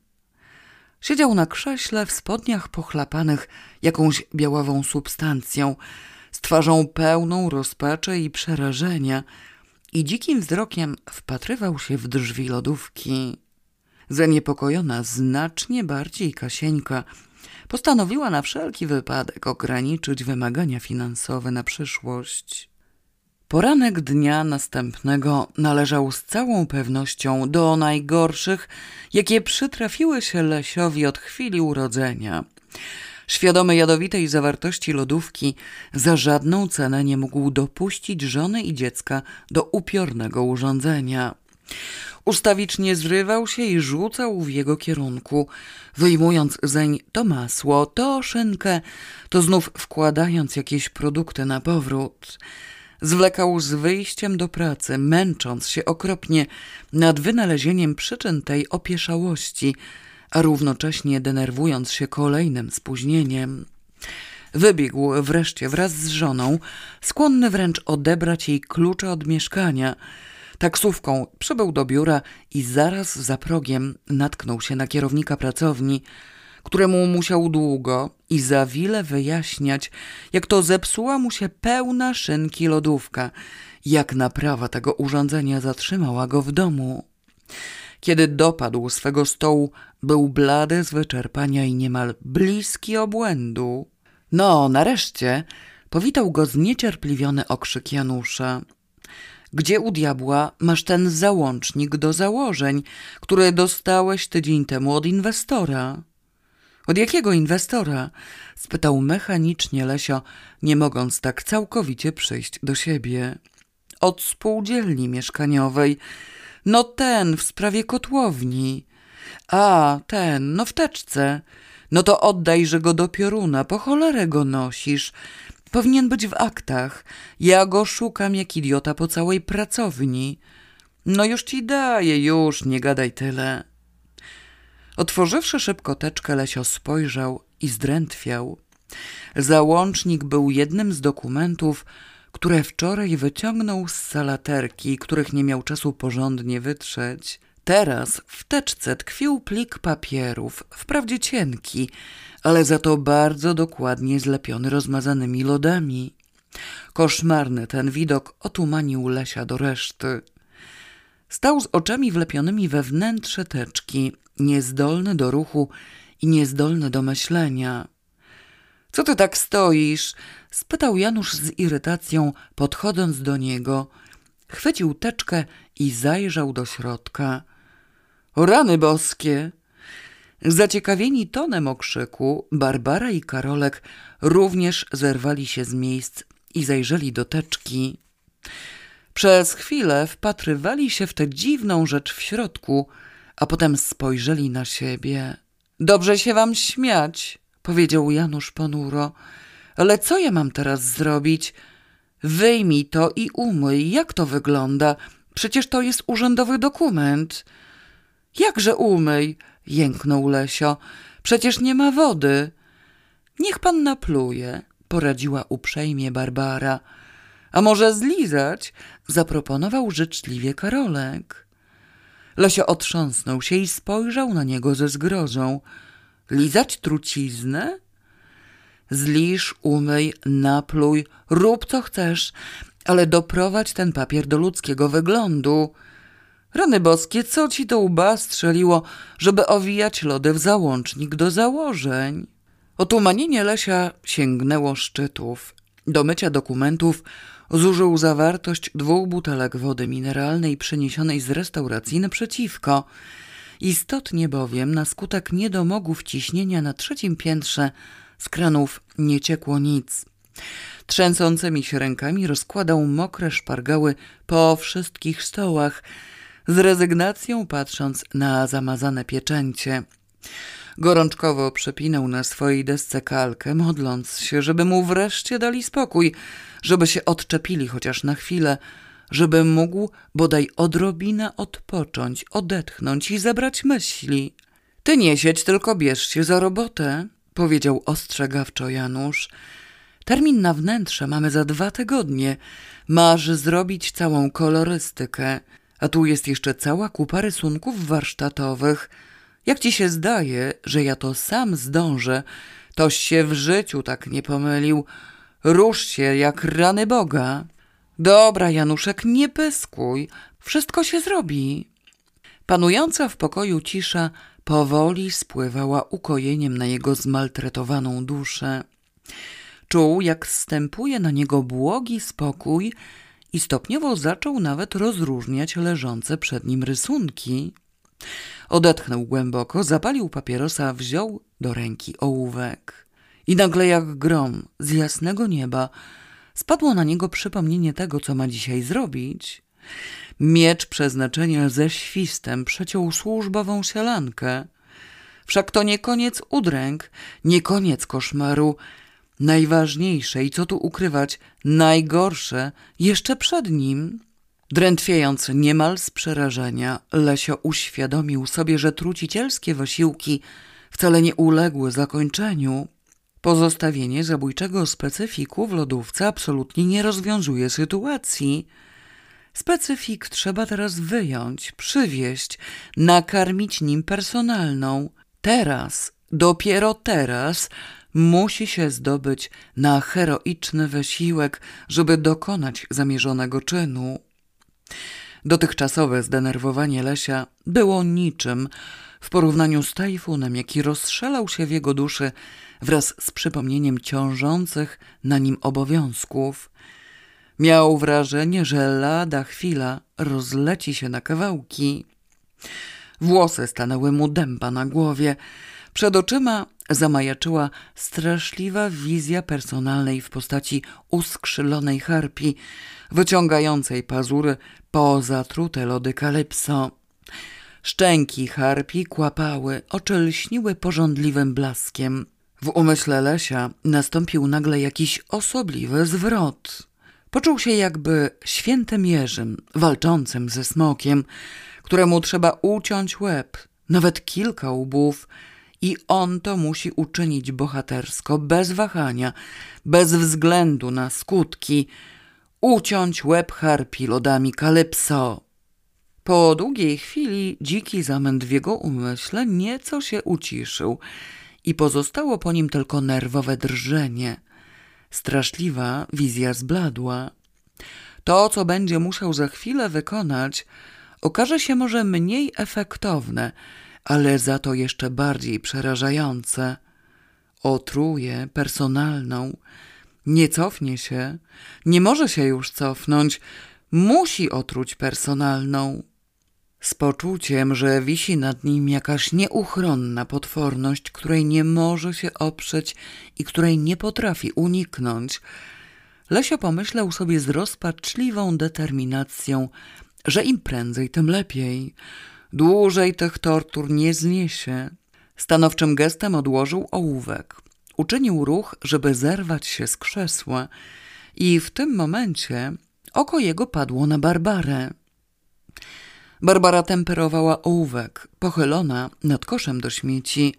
Siedział na krześle w spodniach pochlapanych jakąś białawą substancją, z twarzą pełną rozpaczy i przerażenia i dzikim wzrokiem wpatrywał się w drzwi lodówki. Zaniepokojona znacznie bardziej Kasieńka postanowiła na wszelki wypadek ograniczyć wymagania finansowe na przyszłość. Poranek dnia następnego należał z całą pewnością do najgorszych, jakie przytrafiły się Lesiowi od chwili urodzenia. Świadomy jadowitej zawartości lodówki, za żadną cenę nie mógł dopuścić żony i dziecka do upiornego urządzenia. Ustawicznie zrywał się i rzucał w jego kierunku, wyjmując zeń to masło, to szynkę, to znów wkładając jakieś produkty na powrót. Zwlekał z wyjściem do pracy, męcząc się okropnie nad wynalezieniem przyczyn tej opieszałości, a równocześnie denerwując się kolejnym spóźnieniem. Wybiegł wreszcie wraz z żoną, skłonny wręcz odebrać jej klucze od mieszkania. Taksówką przybył do biura i zaraz za progiem natknął się na kierownika pracowni, któremu musiał długo i za wiele wyjaśniać, jak to zepsuła mu się pełna szynki lodówka, jak naprawa tego urządzenia zatrzymała go w domu. Kiedy dopadł swego stołu, był blady z wyczerpania i niemal bliski obłędu. No, nareszcie, powitał go zniecierpliwiony okrzyk Janusza. Gdzie u diabła masz ten załącznik do założeń, które dostałeś tydzień temu od inwestora? Od jakiego inwestora? spytał mechanicznie Lesio, nie mogąc tak całkowicie przyjść do siebie. Od spółdzielni mieszkaniowej. No ten w sprawie kotłowni. A, ten, no w teczce. No to oddajże go do pioruna, po cholerę go nosisz. Powinien być w aktach. Ja go szukam jak idiota po całej pracowni. No już ci daję, już, nie gadaj tyle. Otworzywszy szybko teczkę, Lesio spojrzał i zdrętwiał. Załącznik był jednym z dokumentów, które wczoraj wyciągnął z salaterki, których nie miał czasu porządnie wytrzeć. Teraz w teczce tkwił plik papierów, wprawdzie cienki, ale za to bardzo dokładnie zlepiony rozmazanymi lodami. Koszmarny ten widok otumanił Lesia do reszty. Stał z oczami wlepionymi we wnętrze teczki, niezdolny do ruchu i niezdolny do myślenia. — Co ty tak stoisz? — spytał Janusz z irytacją, podchodząc do niego. Chwycił teczkę i zajrzał do środka. — rany boskie! Zaciekawieni tonem okrzyku, Barbara i Karolek również zerwali się z miejsc i zajrzeli do teczki. Przez chwilę wpatrywali się w tę dziwną rzecz w środku, a potem spojrzeli na siebie. Dobrze się wam śmiać, powiedział Janusz ponuro. Ale co ja mam teraz zrobić? Wyjmij to i umyj. Jak to wygląda? Przecież to jest urzędowy dokument. Jakże umyj? jęknął Lesio. Przecież nie ma wody. Niech pan napluje, poradziła uprzejmie Barbara. A może zlizać? zaproponował życzliwie Karolek. Lesio otrząsnął się i spojrzał na niego ze zgrozą. Lizać truciznę? Zlisz, umyj, napluj, rób co chcesz, ale doprowadź ten papier do ludzkiego wyglądu. Rany boskie, co ci to łba strzeliło, żeby owijać lody w załącznik do założeń? Otumanienie Lesia sięgnęło szczytów. Do mycia dokumentów zużył zawartość dwóch butelek wody mineralnej przyniesionej z restauracji naprzeciwko. Istotnie bowiem na skutek niedomogów ciśnienia na trzecim piętrze z kranów nie ciekło nic. Trzęsącymi się rękami rozkładał mokre szpargały po wszystkich stołach, z rezygnacją patrząc na zamazane pieczęcie. Gorączkowo przepinał na swojej desce kalkę, modląc się, żeby mu wreszcie dali spokój, żeby się odczepili chociaż na chwilę, żeby mógł bodaj odrobinę odpocząć, odetchnąć i zebrać myśli. Ty nie siedź, tylko bierz się za robotę, powiedział ostrzegawczo Janusz. Termin na wnętrze mamy za dwa tygodnie. Masz zrobić całą kolorystykę, a tu jest jeszcze cała kupa rysunków warsztatowych. Jak ci się zdaje, że ja to sam zdążę, toś się w życiu tak nie pomylił. Rusz się jak rany Boga. Dobra, Januszek, nie pyskuj. Wszystko się zrobi. Panująca w pokoju cisza powoli spływała ukojeniem na jego zmaltretowaną duszę. Czuł, jak stępuje na niego błogi spokój i stopniowo zaczął nawet rozróżniać leżące przed nim rysunki. Odetchnął głęboko, zapalił papierosa, wziął do ręki ołówek. I nagle jak grom z jasnego nieba spadło na niego przypomnienie tego, co ma dzisiaj zrobić. Miecz przeznaczenia ze świstem przeciął służbową sielankę. Wszak to nie koniec udręk, nie koniec koszmaru. Najważniejsze i co tu ukrywać, najgorsze jeszcze przed nim. Drętwiejąc niemal z przerażenia, Lesio uświadomił sobie, że trucicielskie wysiłki wcale nie uległy zakończeniu. Pozostawienie zabójczego specyfiku w lodówce absolutnie nie rozwiązuje sytuacji. Specyfik trzeba teraz wyjąć, przywieźć, nakarmić nim personalną. Teraz, dopiero teraz, musi się zdobyć na heroiczny wysiłek, żeby dokonać zamierzonego czynu. Dotychczasowe zdenerwowanie Lesia było niczym w porównaniu z tajfunem, jaki rozstrzelał się w jego duszy wraz z przypomnieniem ciążących na nim obowiązków. Miał wrażenie, że lada chwila rozleci się na kawałki. Włosy stanęły mu dęba na głowie. Przed oczyma zamajaczyła straszliwa wizja personalnej w postaci uskrzylonej harpi, wyciągającej pazury po zatrute lody kalypso. Szczęki harpi kłapały, oczy lśniły porządliwym blaskiem. W umyśle Lesia nastąpił nagle jakiś osobliwy zwrot. Poczuł się jakby świętym Jerzym, walczącym ze smokiem, któremu trzeba uciąć łeb, nawet kilka łbów, i on to musi uczynić bohatersko, bez wahania, bez względu na skutki, uciąć łeb harpi lodami kalypso. Po długiej chwili dziki zamęt w jego umyśle nieco się uciszył i pozostało po nim tylko nerwowe drżenie. Straszliwa wizja zbladła. To, co będzie musiał za chwilę wykonać, okaże się może mniej efektowne, ale za to jeszcze bardziej przerażające. Otruje personalną. Nie cofnie się, nie może się już cofnąć, musi otruć personalną. Z poczuciem, że wisi nad nim jakaś nieuchronna potworność, której nie może się oprzeć i której nie potrafi uniknąć, Lesio pomyślał sobie z rozpaczliwą determinacją, że im prędzej, tym lepiej. Dłużej tych tortur nie zniesie. Stanowczym gestem odłożył ołówek. Uczynił ruch, żeby zerwać się z krzesła i w tym momencie oko jego padło na Barbarę. Barbara temperowała ołówek, pochylona nad koszem do śmieci.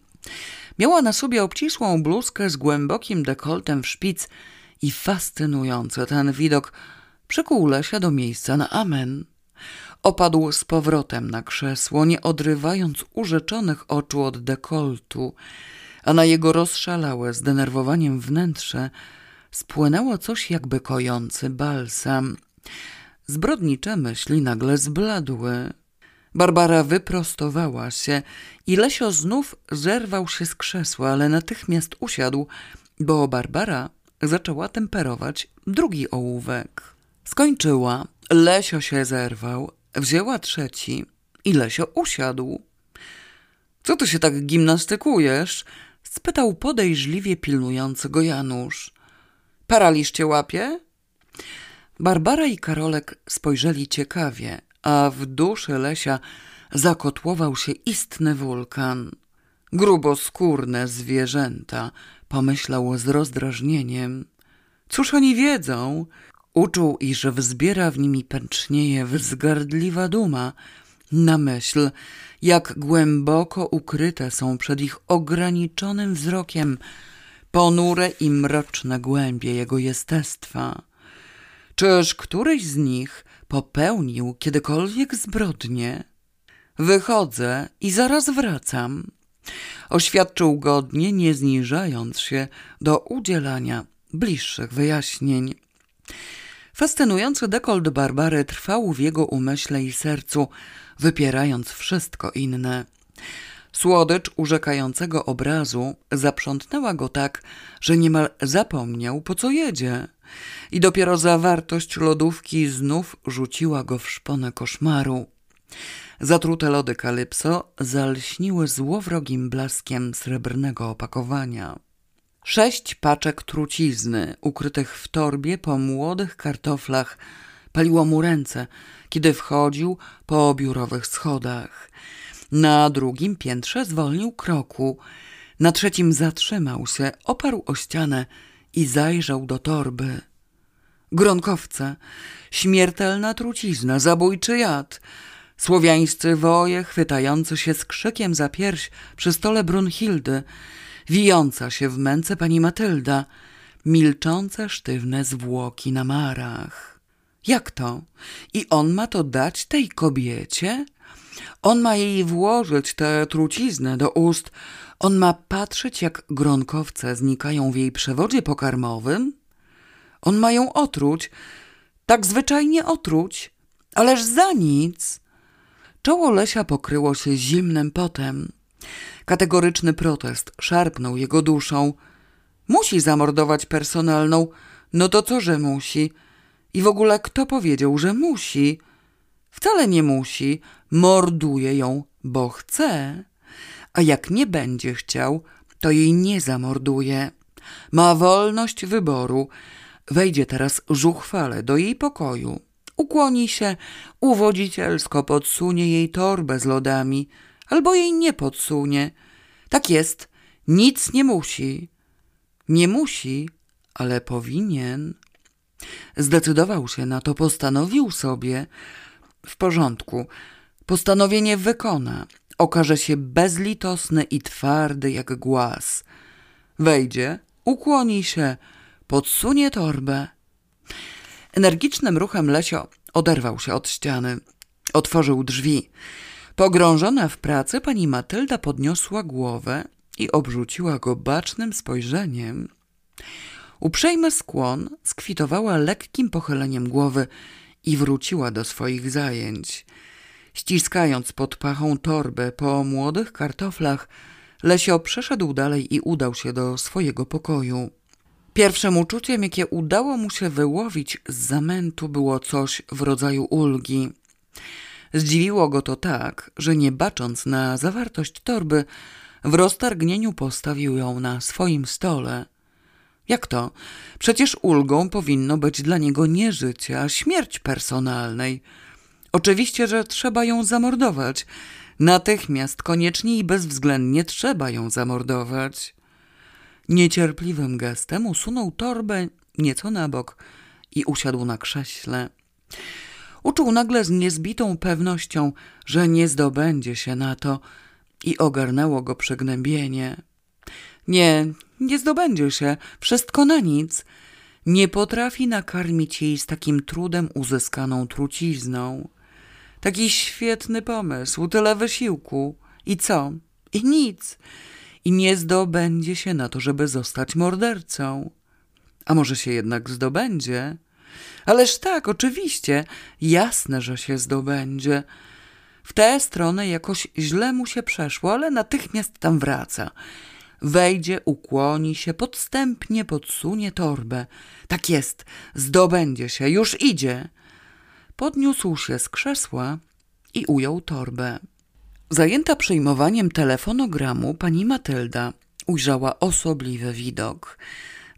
Miała na sobie obcisłą bluzkę z głębokim dekoltem w szpic i fascynujący ten widok przykuł Lesia do miejsca na amen. Opadł z powrotem na krzesło, nie odrywając urzeczonych oczu od dekoltu. a na jego rozszalałe, zdenerwowaniem wnętrze spłynęło coś jakby kojący balsam. Zbrodnicze myśli nagle zbladły. Barbara wyprostowała się i Lesio znów zerwał się z krzesła, ale natychmiast usiadł, bo Barbara zaczęła temperować drugi ołówek. Skończyła, Lesio się zerwał, wzięła trzeci i Lesio usiadł. Co ty się tak gimnastykujesz? spytał podejrzliwie pilnujący go Janusz. Paraliż cię łapie? Barbara i Karolek spojrzeli ciekawie, a w duszy Lesia zakotłował się istny wulkan. Gruboskórne zwierzęta, pomyślał z rozdrażnieniem. Cóż oni wiedzą? Uczuł, iż wzbiera w nimi pęcznieje wzgardliwa duma na myśl, jak głęboko ukryte są przed ich ograniczonym wzrokiem ponure i mroczne głębie jego jestestwa. Czyż któryś z nich popełnił kiedykolwiek zbrodnię? Wychodzę i zaraz wracam. Oświadczył godnie, nie zniżając się do udzielania bliższych wyjaśnień. Fascynujący dekolt Barbary trwał w jego umyśle i sercu, wypierając wszystko inne. Słodycz urzekającego obrazu zaprzątnęła go tak, że niemal zapomniał, po co jedzie. I dopiero zawartość lodówki znów rzuciła go w szponę koszmaru. Zatrute lody Kalypso zalśniły złowrogim blaskiem srebrnego opakowania. Sześć paczek trucizny, ukrytych w torbie po młodych kartoflach, paliło mu ręce, kiedy wchodził po biurowych schodach. Na drugim piętrze zwolnił kroku, na trzecim zatrzymał się, oparł o ścianę i zajrzał do torby. Gronkowce, śmiertelna trucizna, zabójczy jad, słowiańscy woje chwytający się z krzykiem za pierś przy stole Brunhildy, wijąca się w męce pani Matylda, milczące sztywne zwłoki na marach. Jak to? I on ma to dać tej kobiecie? On ma jej włożyć tę truciznę do ust, on ma patrzeć, jak gronkowce znikają w jej przewodzie pokarmowym? On ma ją otruć, tak zwyczajnie otruć, ależ za nic. Czoło Lesia pokryło się zimnym potem. Kategoryczny protest szarpnął jego duszą. Musi zamordować personalną, no to co, że musi? I w ogóle kto powiedział, że musi? Wcale nie musi, morduje ją, bo chce. A jak nie będzie chciał, to jej nie zamorduje. Ma wolność wyboru. Wejdzie teraz żuchwale do jej pokoju. Ukłoni się, uwodzicielsko podsunie jej torbę z lodami, albo jej nie podsunie. Tak jest, nic nie musi. Nie musi, ale powinien. Zdecydował się na to, postanowił sobie. W porządku, postanowienie wykona. Okaże się bezlitosny i twardy jak głaz. Wejdzie, ukłoni się, podsunie torbę. Energicznym ruchem Lesio oderwał się od ściany. Otworzył drzwi. Pogrążona w pracy pani Matylda podniosła głowę i obrzuciła go bacznym spojrzeniem. Uprzejmy skłon skwitowała lekkim pochyleniem głowy i wróciła do swoich zajęć. Ściskając pod pachą torbę po młodych kartoflach, Lesio przeszedł dalej i udał się do swojego pokoju. Pierwszym uczuciem, jakie udało mu się wyłowić z zamętu, było coś w rodzaju ulgi. Zdziwiło go to tak, że nie bacząc na zawartość torby, w roztargnieniu postawił ją na swoim stole. Jak to? Przecież ulgą powinno być dla niego nie życie, a śmierć personalnej. Oczywiście, że trzeba ją zamordować. Natychmiast, koniecznie i bezwzględnie trzeba ją zamordować. Niecierpliwym gestem usunął torbę nieco na bok i usiadł na krześle. Uczuł nagle z niezbitą pewnością, że nie zdobędzie się na to i ogarnęło go przygnębienie. Nie, nie zdobędzie się, wszystko na nic. Nie potrafi nakarmić jej z takim trudem uzyskaną trucizną. Taki świetny pomysł, tyle wysiłku. I co? I nic. i nie zdobędzie się na to, żeby zostać mordercą. A może się jednak zdobędzie? Ależ tak, oczywiście, jasne, że się zdobędzie. W tę stronę jakoś źle mu się przeszło, ale natychmiast tam wraca. Wejdzie, ukłoni się, podstępnie podsunie torbę. Tak jest, zdobędzie się, już idzie. Podniósł się z krzesła i ujął torbę. Zajęta przyjmowaniem telefonogramu, pani Matylda ujrzała osobliwy widok.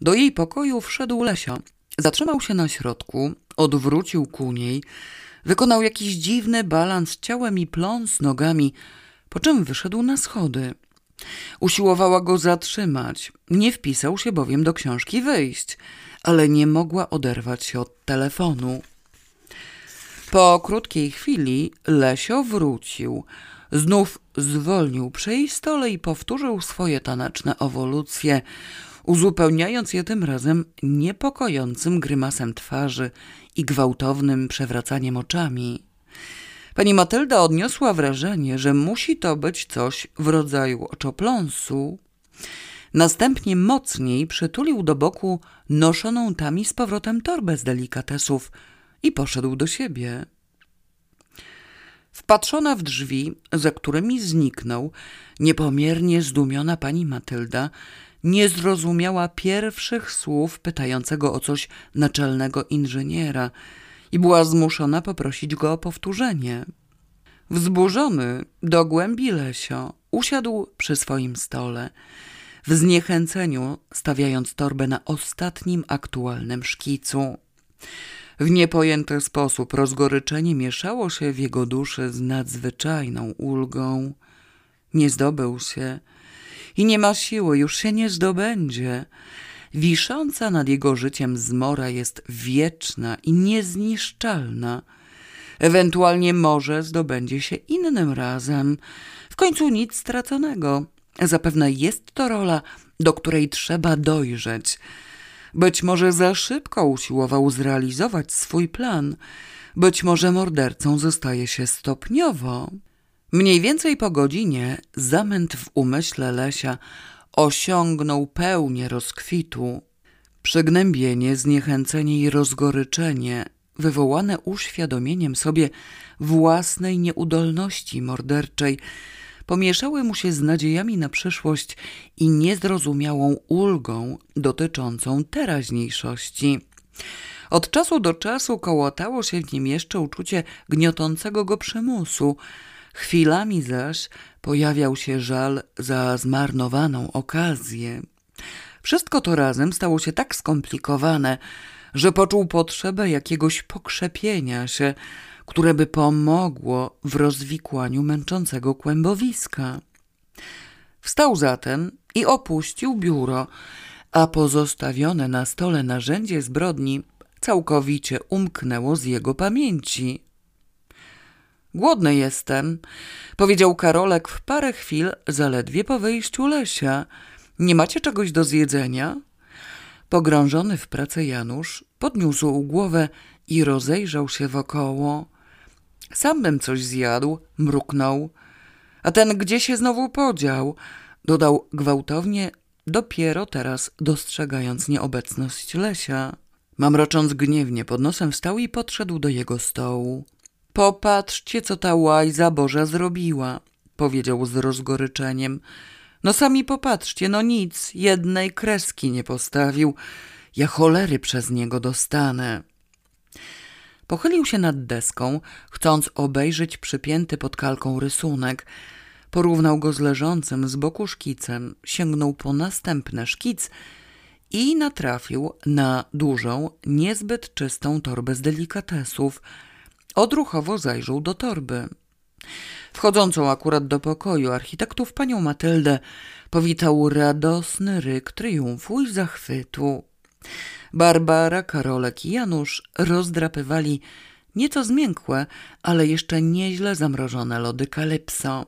Do jej pokoju wszedł Lesio. Zatrzymał się na środku, odwrócił ku niej, wykonał jakiś dziwny balans ciałem i pląs nogami, po czym wyszedł na schody. Usiłowała go zatrzymać, nie wpisał się bowiem do książki wyjść, ale nie mogła oderwać się od telefonu. Po krótkiej chwili Lesio wrócił. Znów zwolnił przy jej stole i powtórzył swoje taneczne ewolucje, uzupełniając je tym razem niepokojącym grymasem twarzy i gwałtownym przewracaniem oczami. Pani Matylda odniosła wrażenie, że musi to być coś w rodzaju oczopląsu. Następnie mocniej przytulił do boku noszoną tami z powrotem torbę z delikatesów i poszedł do siebie. Wpatrzona w drzwi, za którymi zniknął, niepomiernie zdumiona pani Matylda nie zrozumiała pierwszych słów pytającego o coś naczelnego inżyniera i była zmuszona poprosić go o powtórzenie. Wzburzony do głębi Lesio usiadł przy swoim stole, w zniechęceniu stawiając torbę na ostatnim aktualnym szkicu. W niepojęty sposób rozgoryczenie mieszało się w jego duszy z nadzwyczajną ulgą. Nie zdobył się i nie ma siły, już się nie zdobędzie. Wisząca nad jego życiem zmora jest wieczna i niezniszczalna. Ewentualnie może zdobędzie się innym razem. W końcu nic straconego. Zapewne jest to rola, do której trzeba dojrzeć. Być może za szybko usiłował zrealizować swój plan. Być może mordercą zostaje się stopniowo. Mniej więcej po godzinie zamęt w umyśle Lesia osiągnął pełnię rozkwitu. Przygnębienie, zniechęcenie i rozgoryczenie wywołane uświadomieniem sobie własnej nieudolności morderczej pomieszały mu się z nadziejami na przyszłość i niezrozumiałą ulgą dotyczącą teraźniejszości. Od czasu do czasu kołotało się w nim jeszcze uczucie gniotącego go przymusu, chwilami zaś pojawiał się żal za zmarnowaną okazję. Wszystko to razem stało się tak skomplikowane, że poczuł potrzebę jakiegoś pokrzepienia się, które by pomogło w rozwikłaniu męczącego kłębowiska. Wstał zatem i opuścił biuro, a pozostawione na stole narzędzie zbrodni całkowicie umknęło z jego pamięci. Głodny jestem, powiedział Karolek w parę chwil zaledwie po wyjściu Lesia. Nie macie czegoś do zjedzenia? Pogrążony w pracę Janusz podniósł głowę i rozejrzał się wokoło. Sam bym coś zjadł, mruknął. A ten gdzie się znowu podział? Dodał gwałtownie, dopiero teraz dostrzegając nieobecność Lesia. Mamrocząc gniewnie pod nosem wstał i podszedł do jego stołu. Popatrzcie, co ta łajza Boża zrobiła, powiedział z rozgoryczeniem. No sami popatrzcie, no nic, jednej kreski nie postawił. Ja cholery przez niego dostanę. Pochylił się nad deską, chcąc obejrzeć przypięty pod kalką rysunek. Porównał go z leżącym z boku szkicem, sięgnął po następny szkic i natrafił na dużą, niezbyt czystą torbę z delikatesów. Odruchowo zajrzał do torby. Wchodzącą akurat do pokoju architektów panią Matyldę powitał radosny ryk triumfu i zachwytu. Barbara, Karolek i Janusz rozdrapywali nieco zmiękłe, ale jeszcze nieźle zamrożone lody kalypso.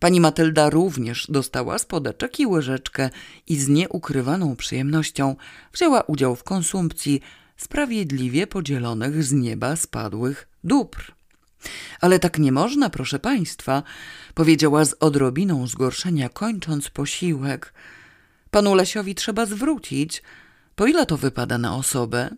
Pani Matylda również dostała spodeczek i łyżeczkę i z nieukrywaną przyjemnością wzięła udział w konsumpcji sprawiedliwie podzielonych z nieba spadłych dóbr. Ale tak nie można, proszę państwa, powiedziała z odrobiną zgorszenia, kończąc posiłek. Panu Lesiowi trzeba zwrócić. Po ile to wypada na osobę?